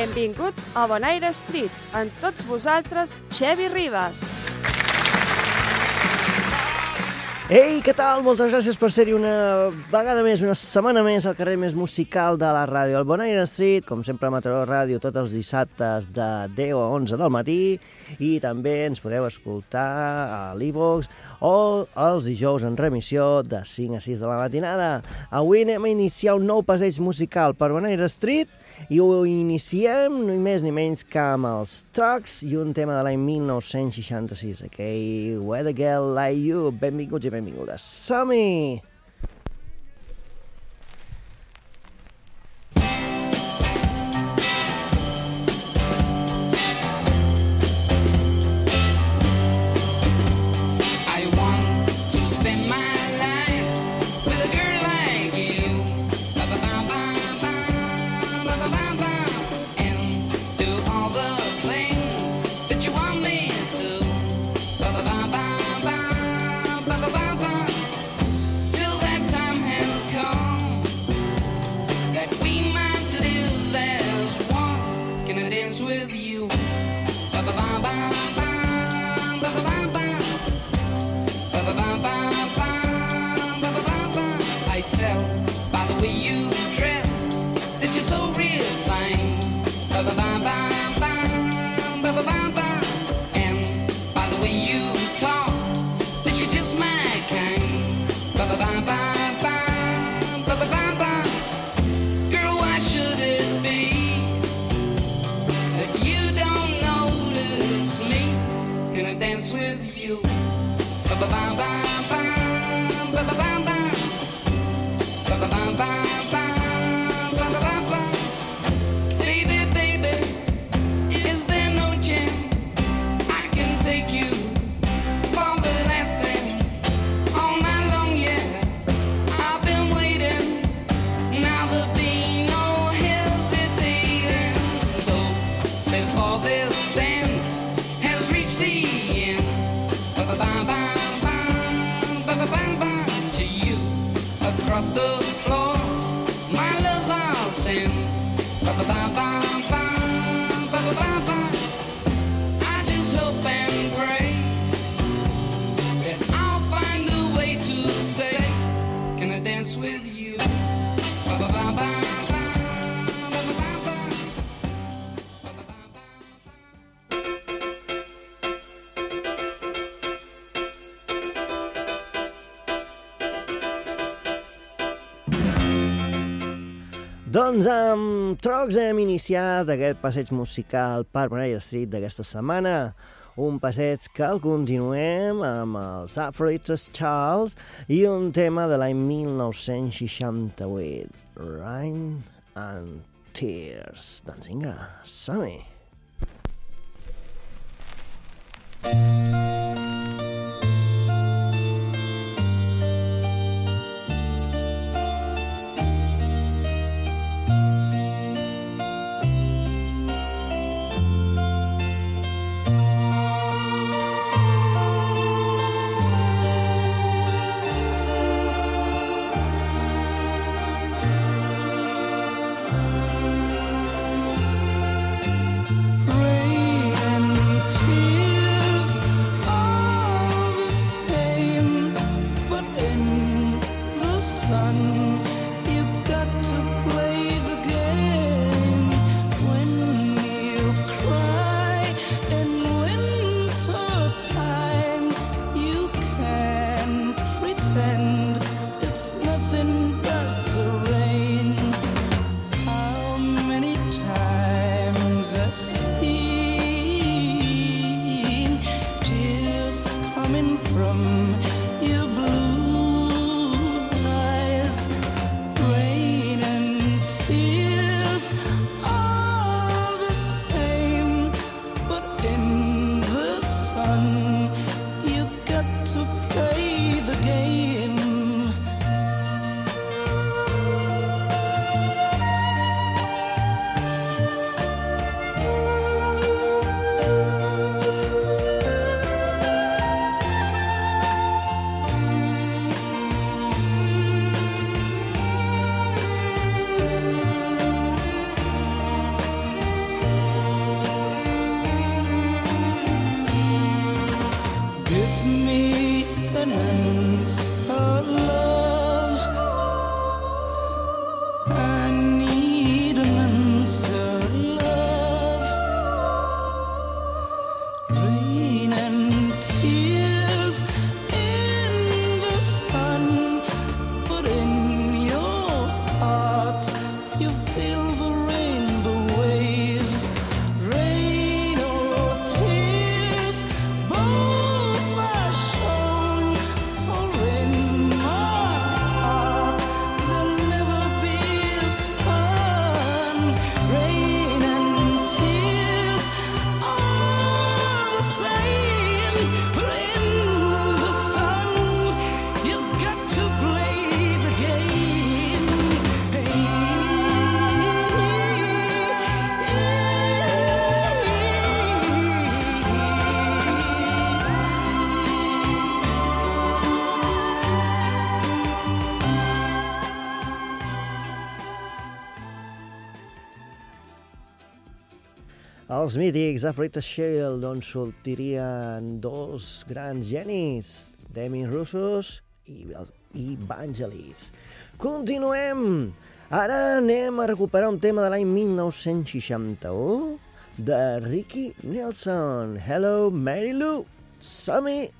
Benvinguts a Bonaire Street. Amb tots vosaltres, Xevi Ribas. Ei, què tal? Moltes gràcies per ser-hi una vegada més, una setmana més al carrer més musical de la ràdio. El Bonaire Street, com sempre a Mataró Ràdio, tots els dissabtes de 10 a 11 del matí i també ens podeu escoltar a l'Evox o els dijous en remissió de 5 a 6 de la matinada. Avui anem a iniciar un nou passeig musical per Bonaire Street i ho iniciem ni més ni menys que amb els Trucks i un tema de l'any 1966, aquell Weather Girl Like You. Benvinguts i benvingudes. amigos. Sami. Doncs amb Trocs hem iniciat aquest passeig musical per Bonaire Street d'aquesta setmana. Un passeig que el continuem amb els Aphrodite Charles i un tema de l'any 1968, Rain and Tears. Doncs vinga, som-hi! Ei, els mítics Afrita Shell, d'on sortirien dos grans genis, Demis Russos i, i Vangelis. Continuem! Ara anem a recuperar un tema de l'any 1961 de Ricky Nelson. Hello, Mary Lou! Som-hi!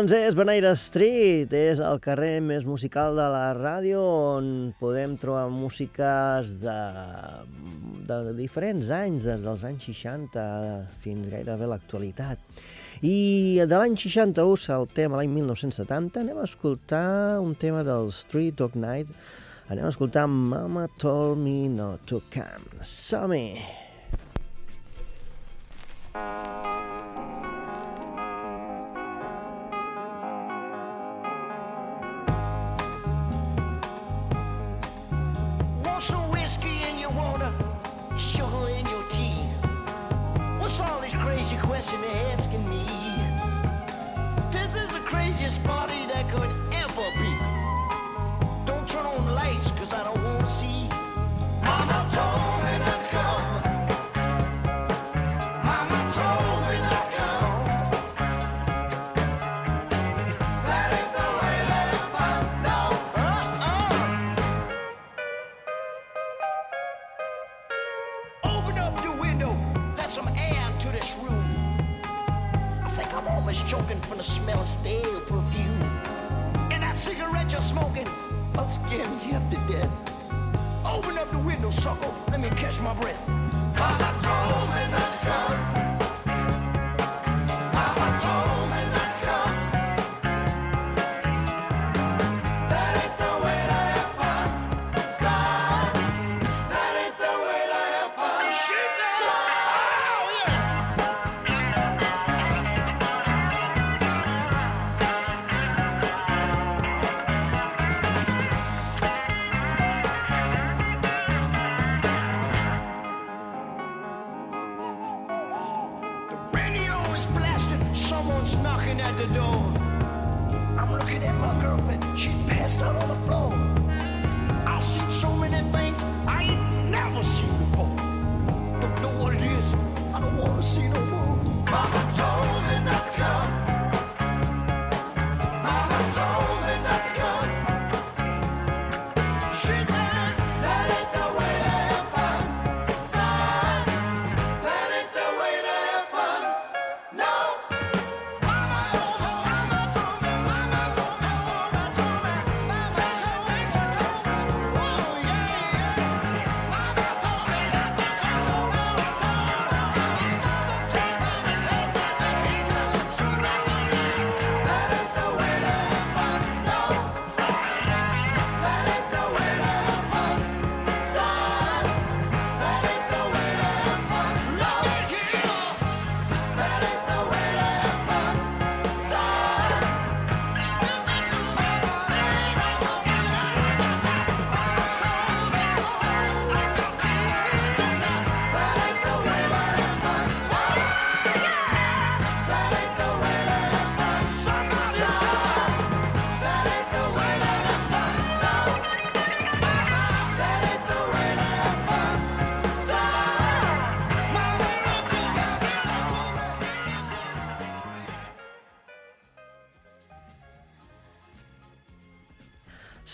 Doncs és Beneira Street, és el carrer més musical de la ràdio on podem trobar músiques de, de diferents anys, des dels anys 60 fins gairebé l'actualitat. I de l'any 61 saltem a l'any 1970, anem a escoltar un tema del Street Dog Night, anem a escoltar Mama Told Me Not To Come. Som-hi! Uh... want some whiskey and you wanna sugar in your tea? What's all this crazy question they're asking me? This is the craziest party that could ever be.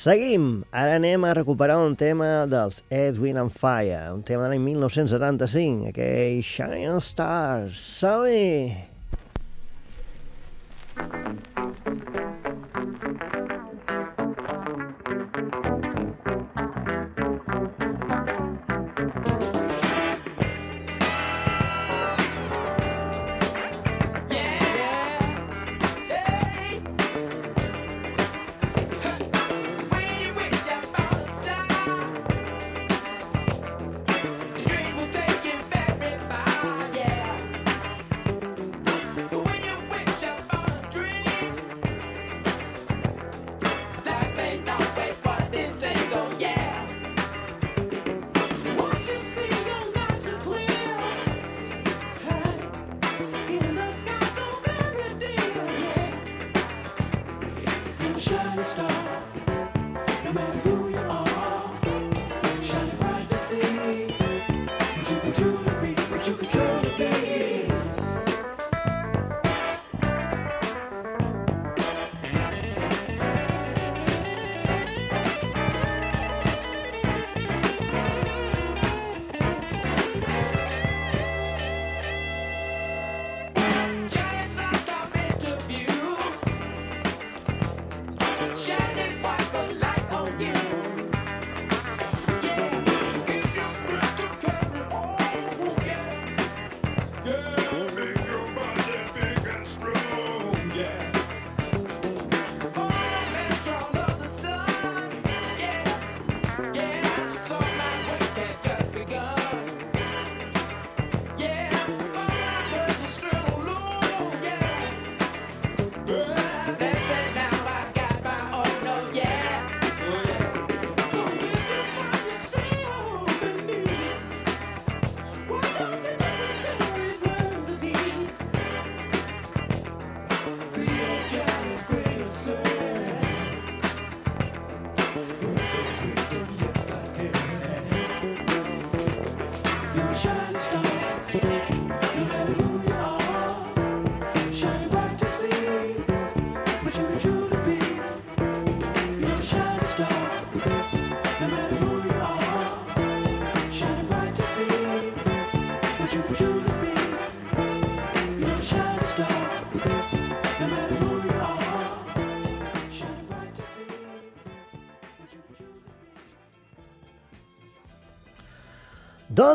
Seguim! Ara anem a recuperar un tema dels Edwin and Fire, un tema de l'any 1975, aquell Shining Stars. Som-hi!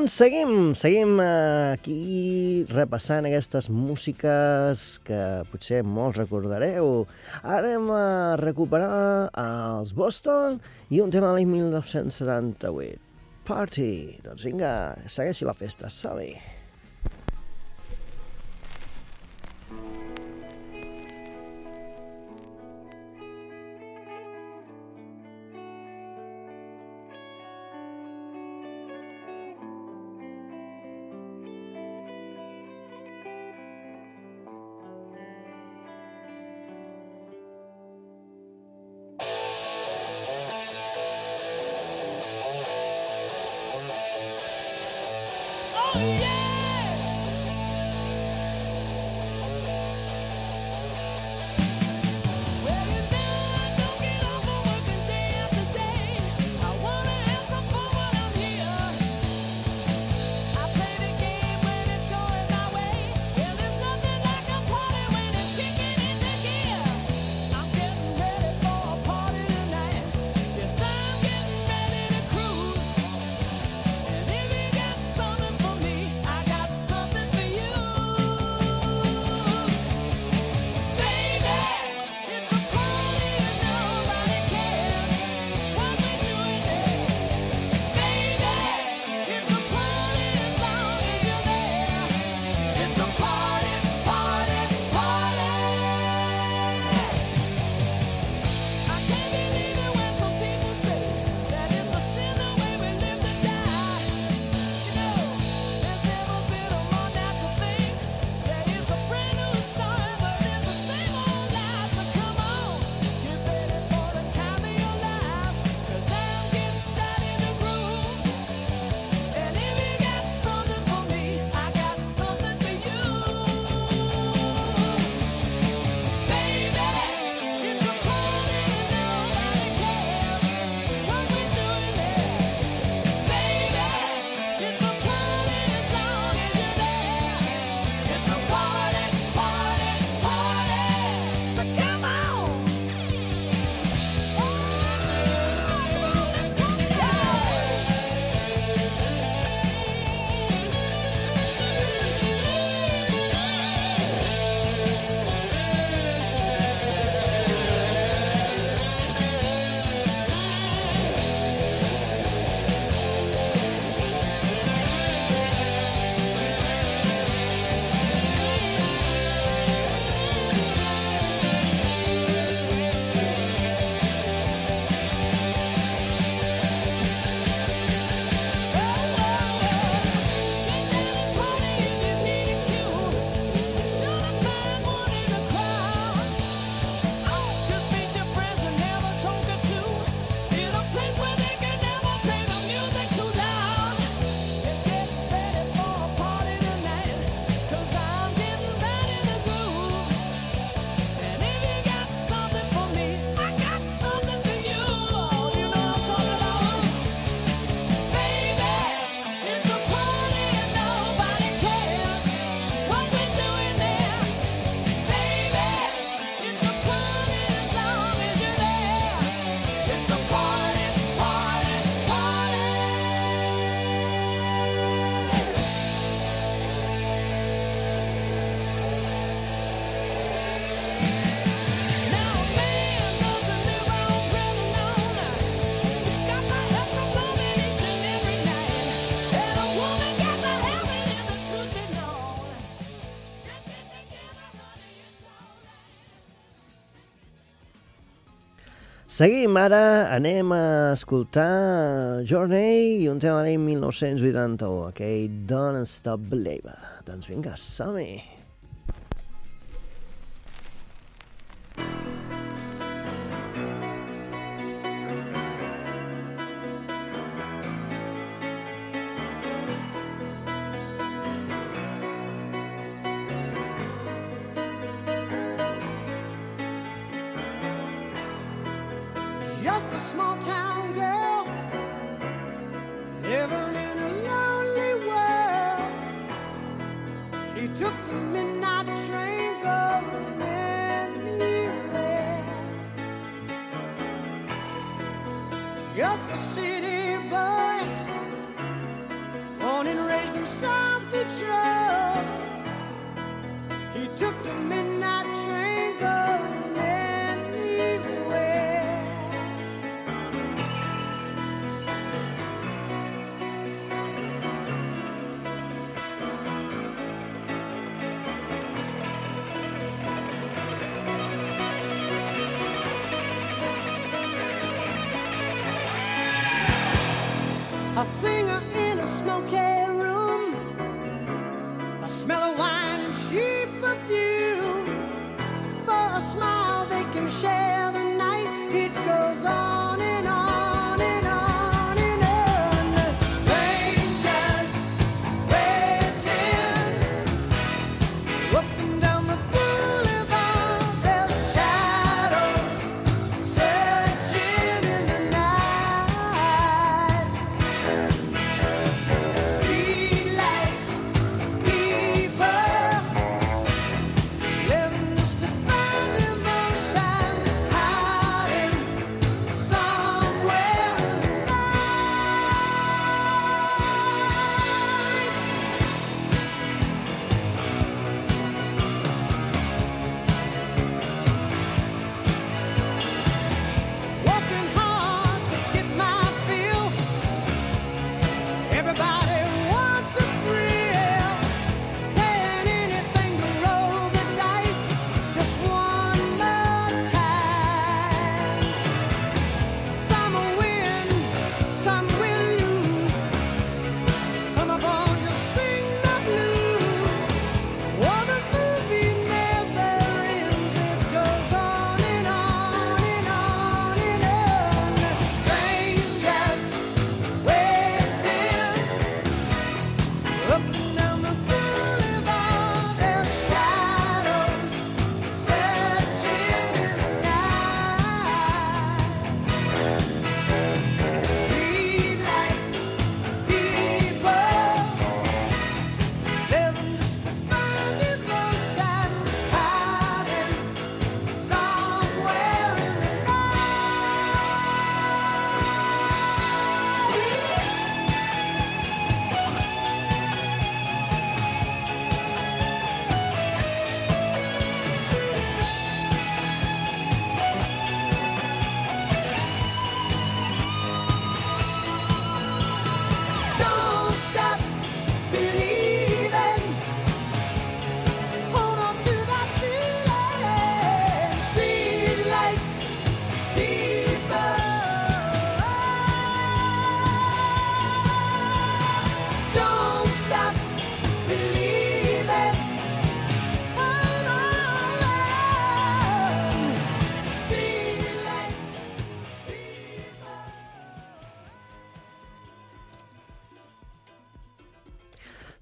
Doncs seguim, seguim eh, aquí repassant aquestes músiques que potser molts recordareu. Ara hem a recuperar els Boston i un tema de l'any 1978. Party! Doncs vinga, segueixi la festa, Sally. Seguim, ara anem a escoltar Journey i un tema de 1981, aquell okay? Don't Stop Believer. Doncs vinga, som -hi.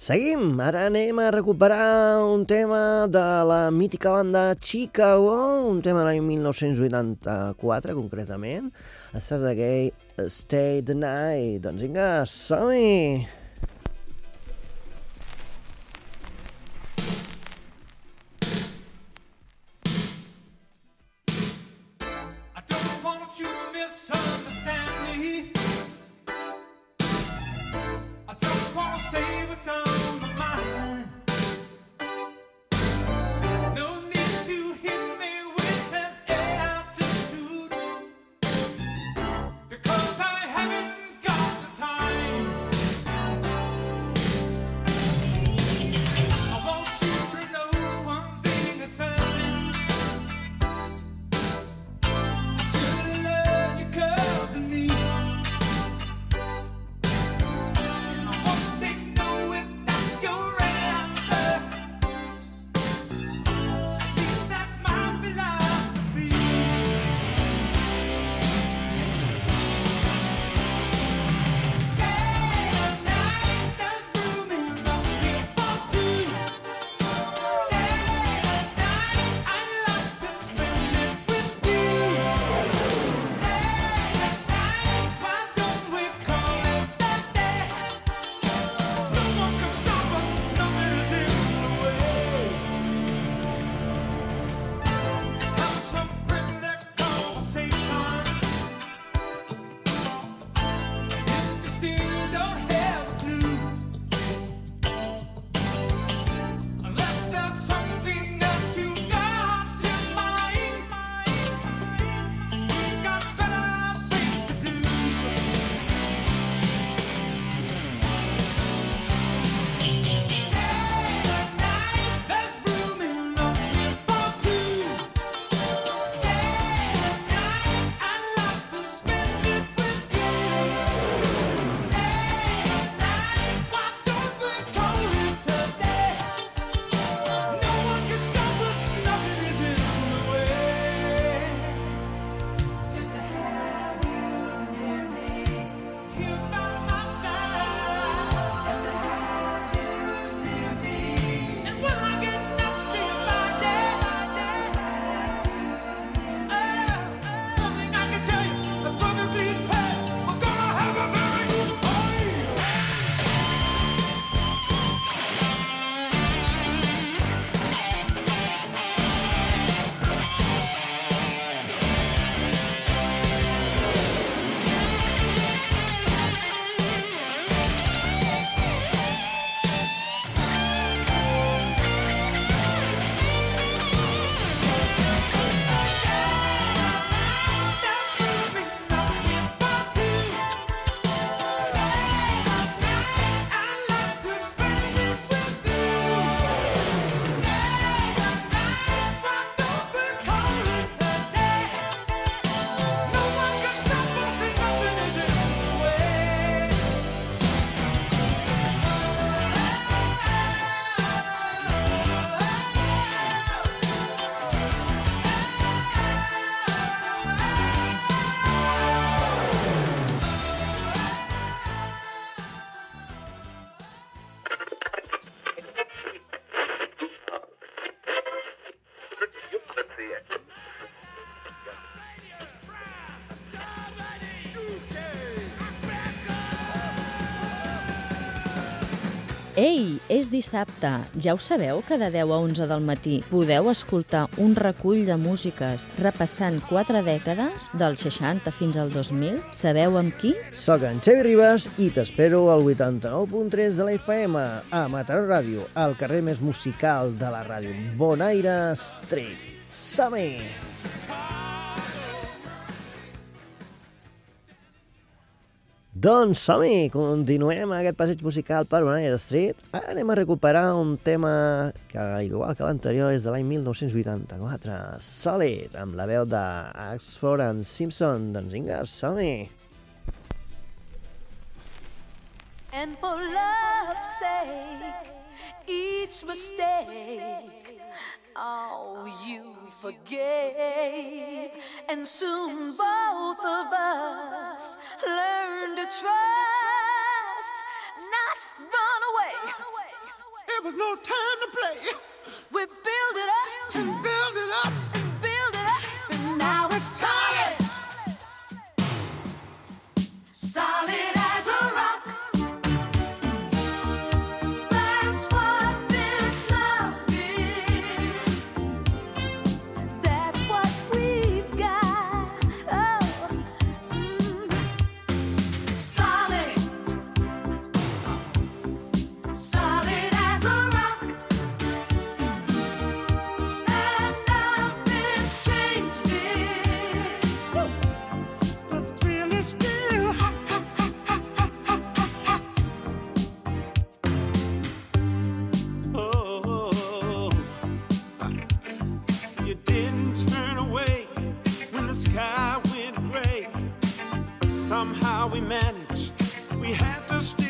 Seguim, ara anem a recuperar un tema de la mítica banda Chicago, un tema de l'any 1984 concretament. Estàs de gay, Stay the Night. Doncs vinga, som -hi! És dissabte. Ja ho sabeu que de 10 a 11 del matí podeu escoltar un recull de músiques repassant quatre dècades, del 60 fins al 2000? Sabeu amb qui? Soc en Xavi Ribas i t'espero al 89.3 de la FM, a Mataró Ràdio, al carrer més musical de la ràdio, Bonaire Street. Som-hi! Doncs som-hi, continuem aquest passeig musical per Bonaire Street. Ara anem a recuperar un tema que, igual que l'anterior, és de l'any 1984. Solid, amb la veu de and Simpson. Doncs vinga, som-hi! And for love's sake, each mistake, oh, you forgave. And soon both of us learned to trust, not run away. It was no time to play. We build it up. And build it up. And build it up, and now it's solid. Solid We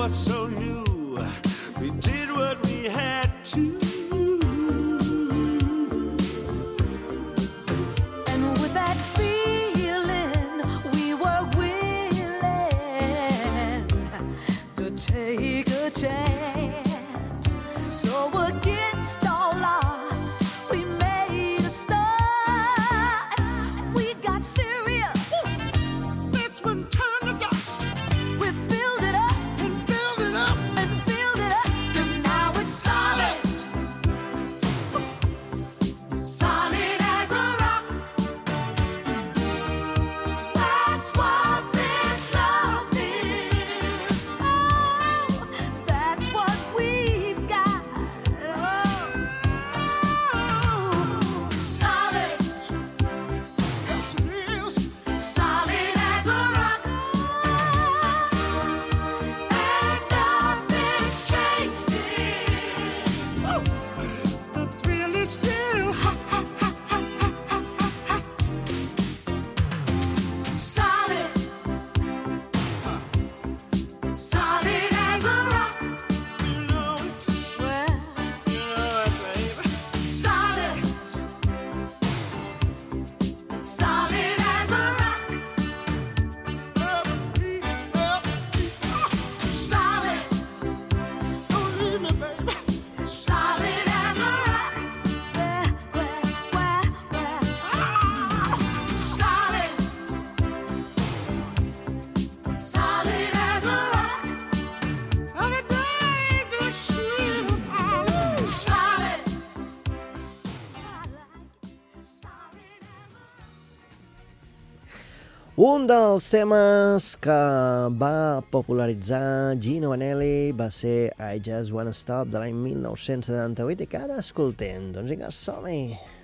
what's so Un dels temes que va popularitzar Gino Vanelli va ser I Just Wanna Stop de l'any 1978 i que ara escoltem. Doncs vinga, som -hi.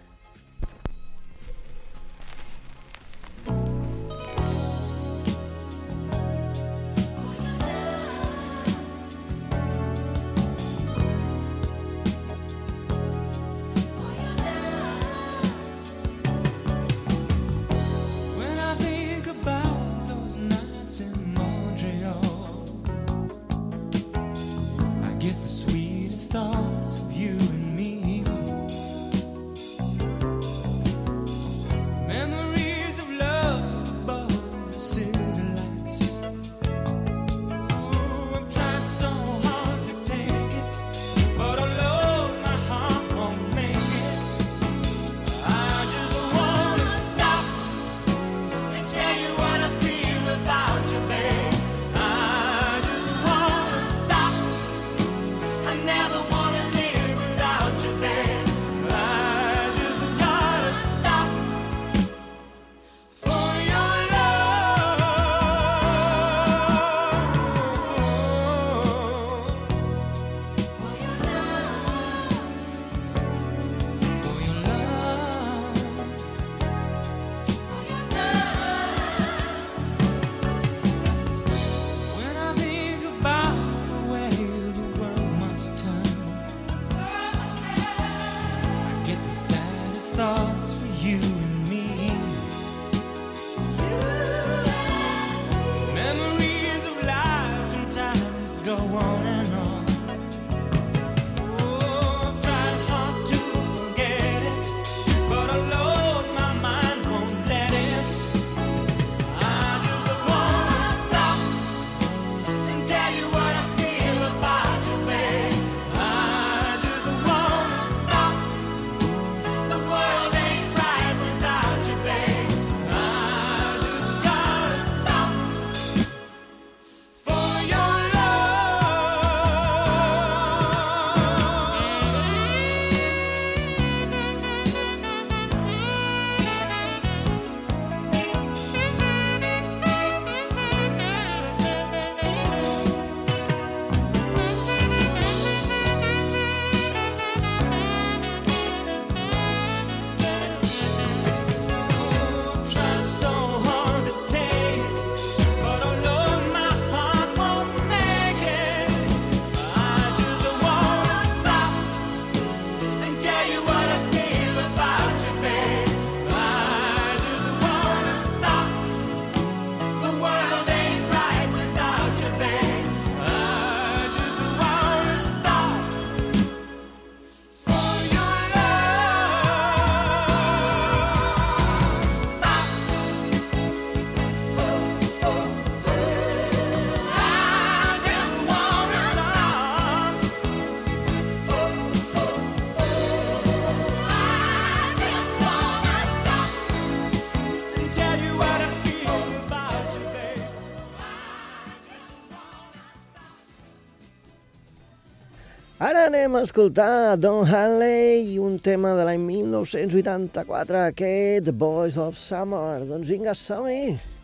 escoltar Don Hanley, un tema de l'any 1984, aquest Boys of Summer. Doncs vinga, som -hi.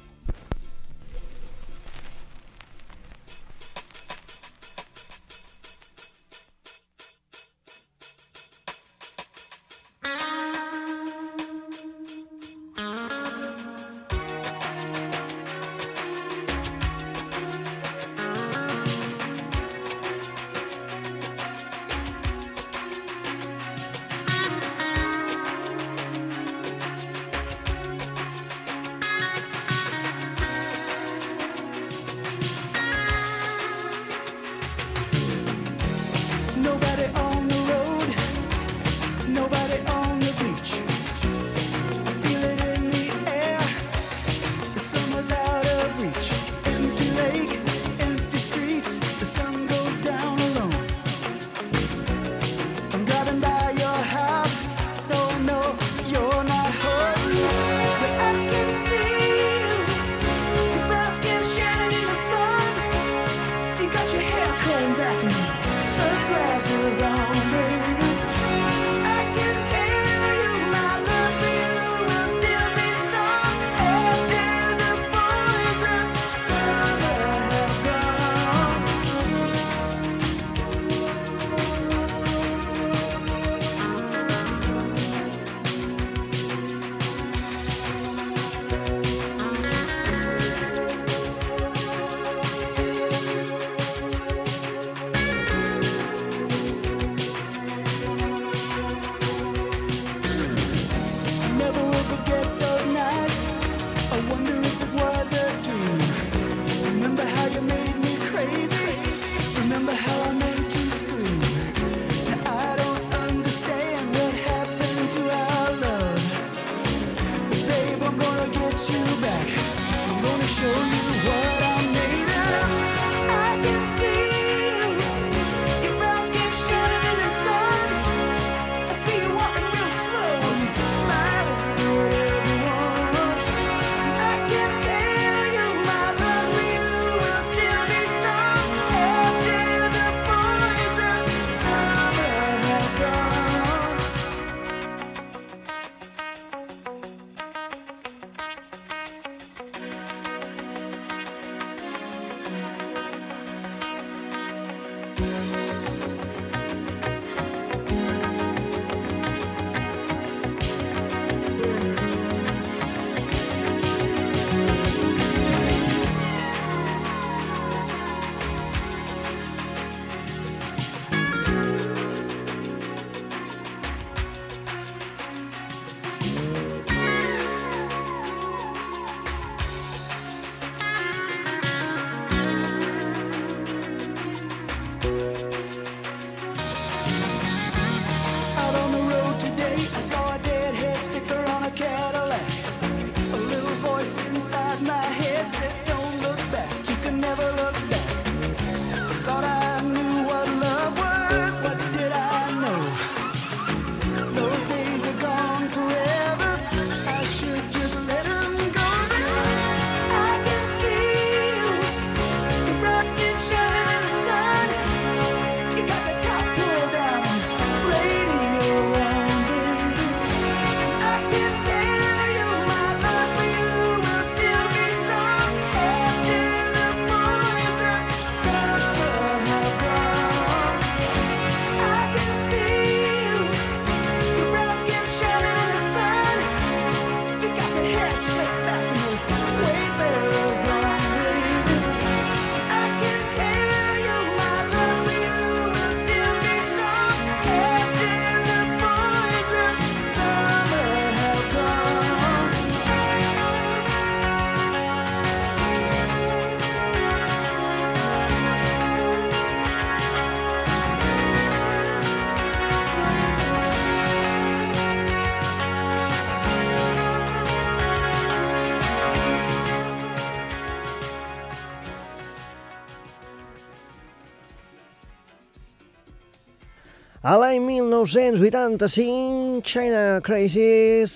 A l'any 1985, China Crisis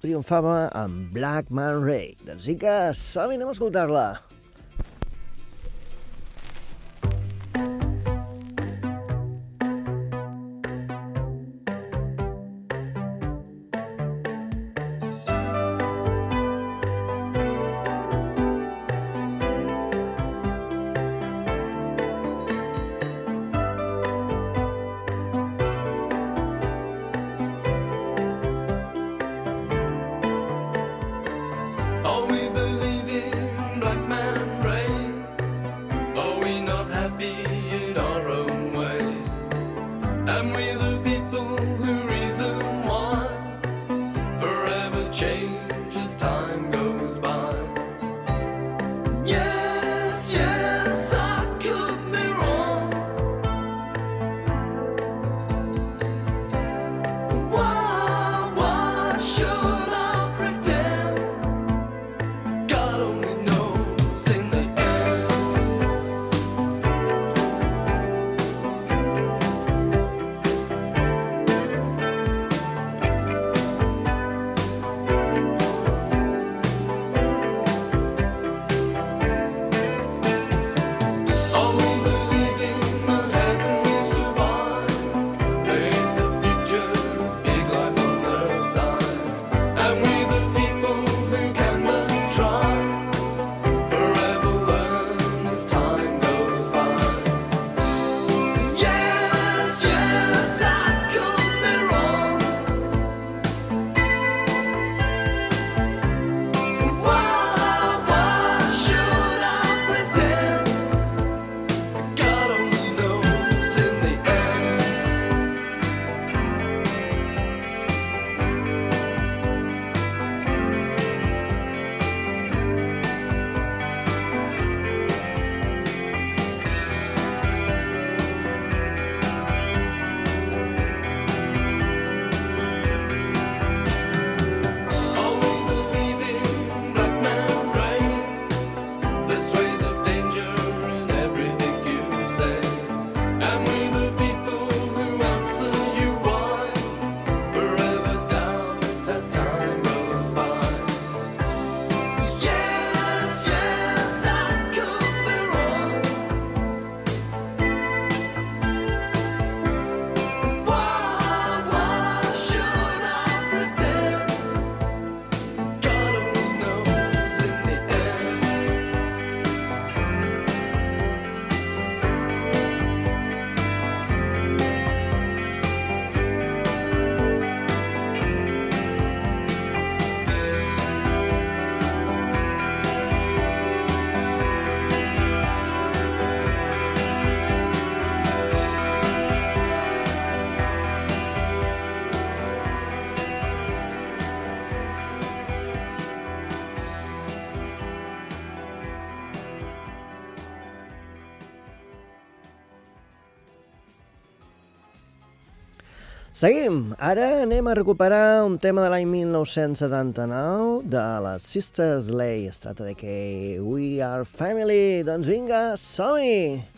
triomfava amb Black Man Ray. Doncs sí que som-hi, anem a escoltar-la. Seguim! Ara anem a recuperar un tema de l'any 1979 de les Sisters Lay. Es tracta de que We Are Family. Doncs vinga, som -hi!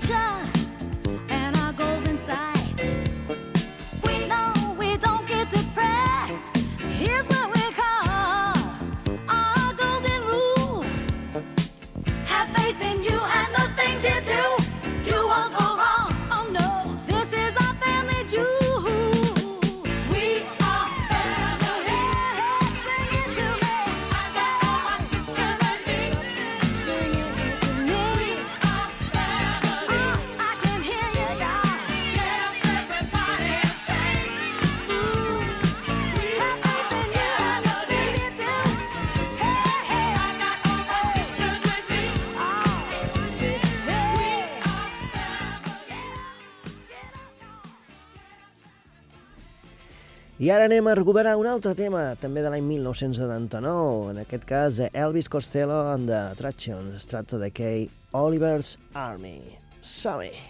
future and our goals inside. Ara anem a recuperar un altre tema, també de l'any 1979, en aquest cas de Elvis Costello and the Attractions. Es tracta de Kay Oliver's Army. Som-hi!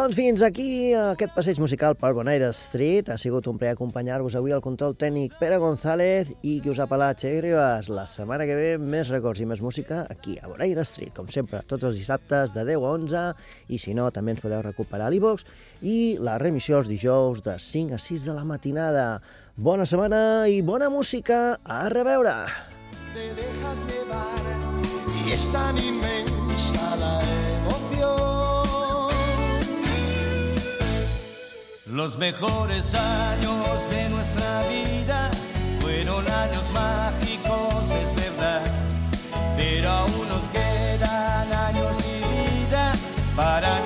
Doncs fins aquí aquest passeig musical per Bonaire Street. Ha sigut un plaer acompanyar-vos avui al control tècnic Pere González i qui us ha parlat Xavi Ribas. La setmana que ve més records i més música aquí a Bonaire Street, com sempre, tots els dissabtes de 10 a 11 i si no també ens podeu recuperar a l'e-box i la remissió els dijous de 5 a 6 de la matinada. Bona setmana i bona música. A reveure! te dejas llevar y es tan inmensa la emoción. Los mejores años de nuestra vida fueron años mágicos, es verdad, pero aún nos quedan años de vida para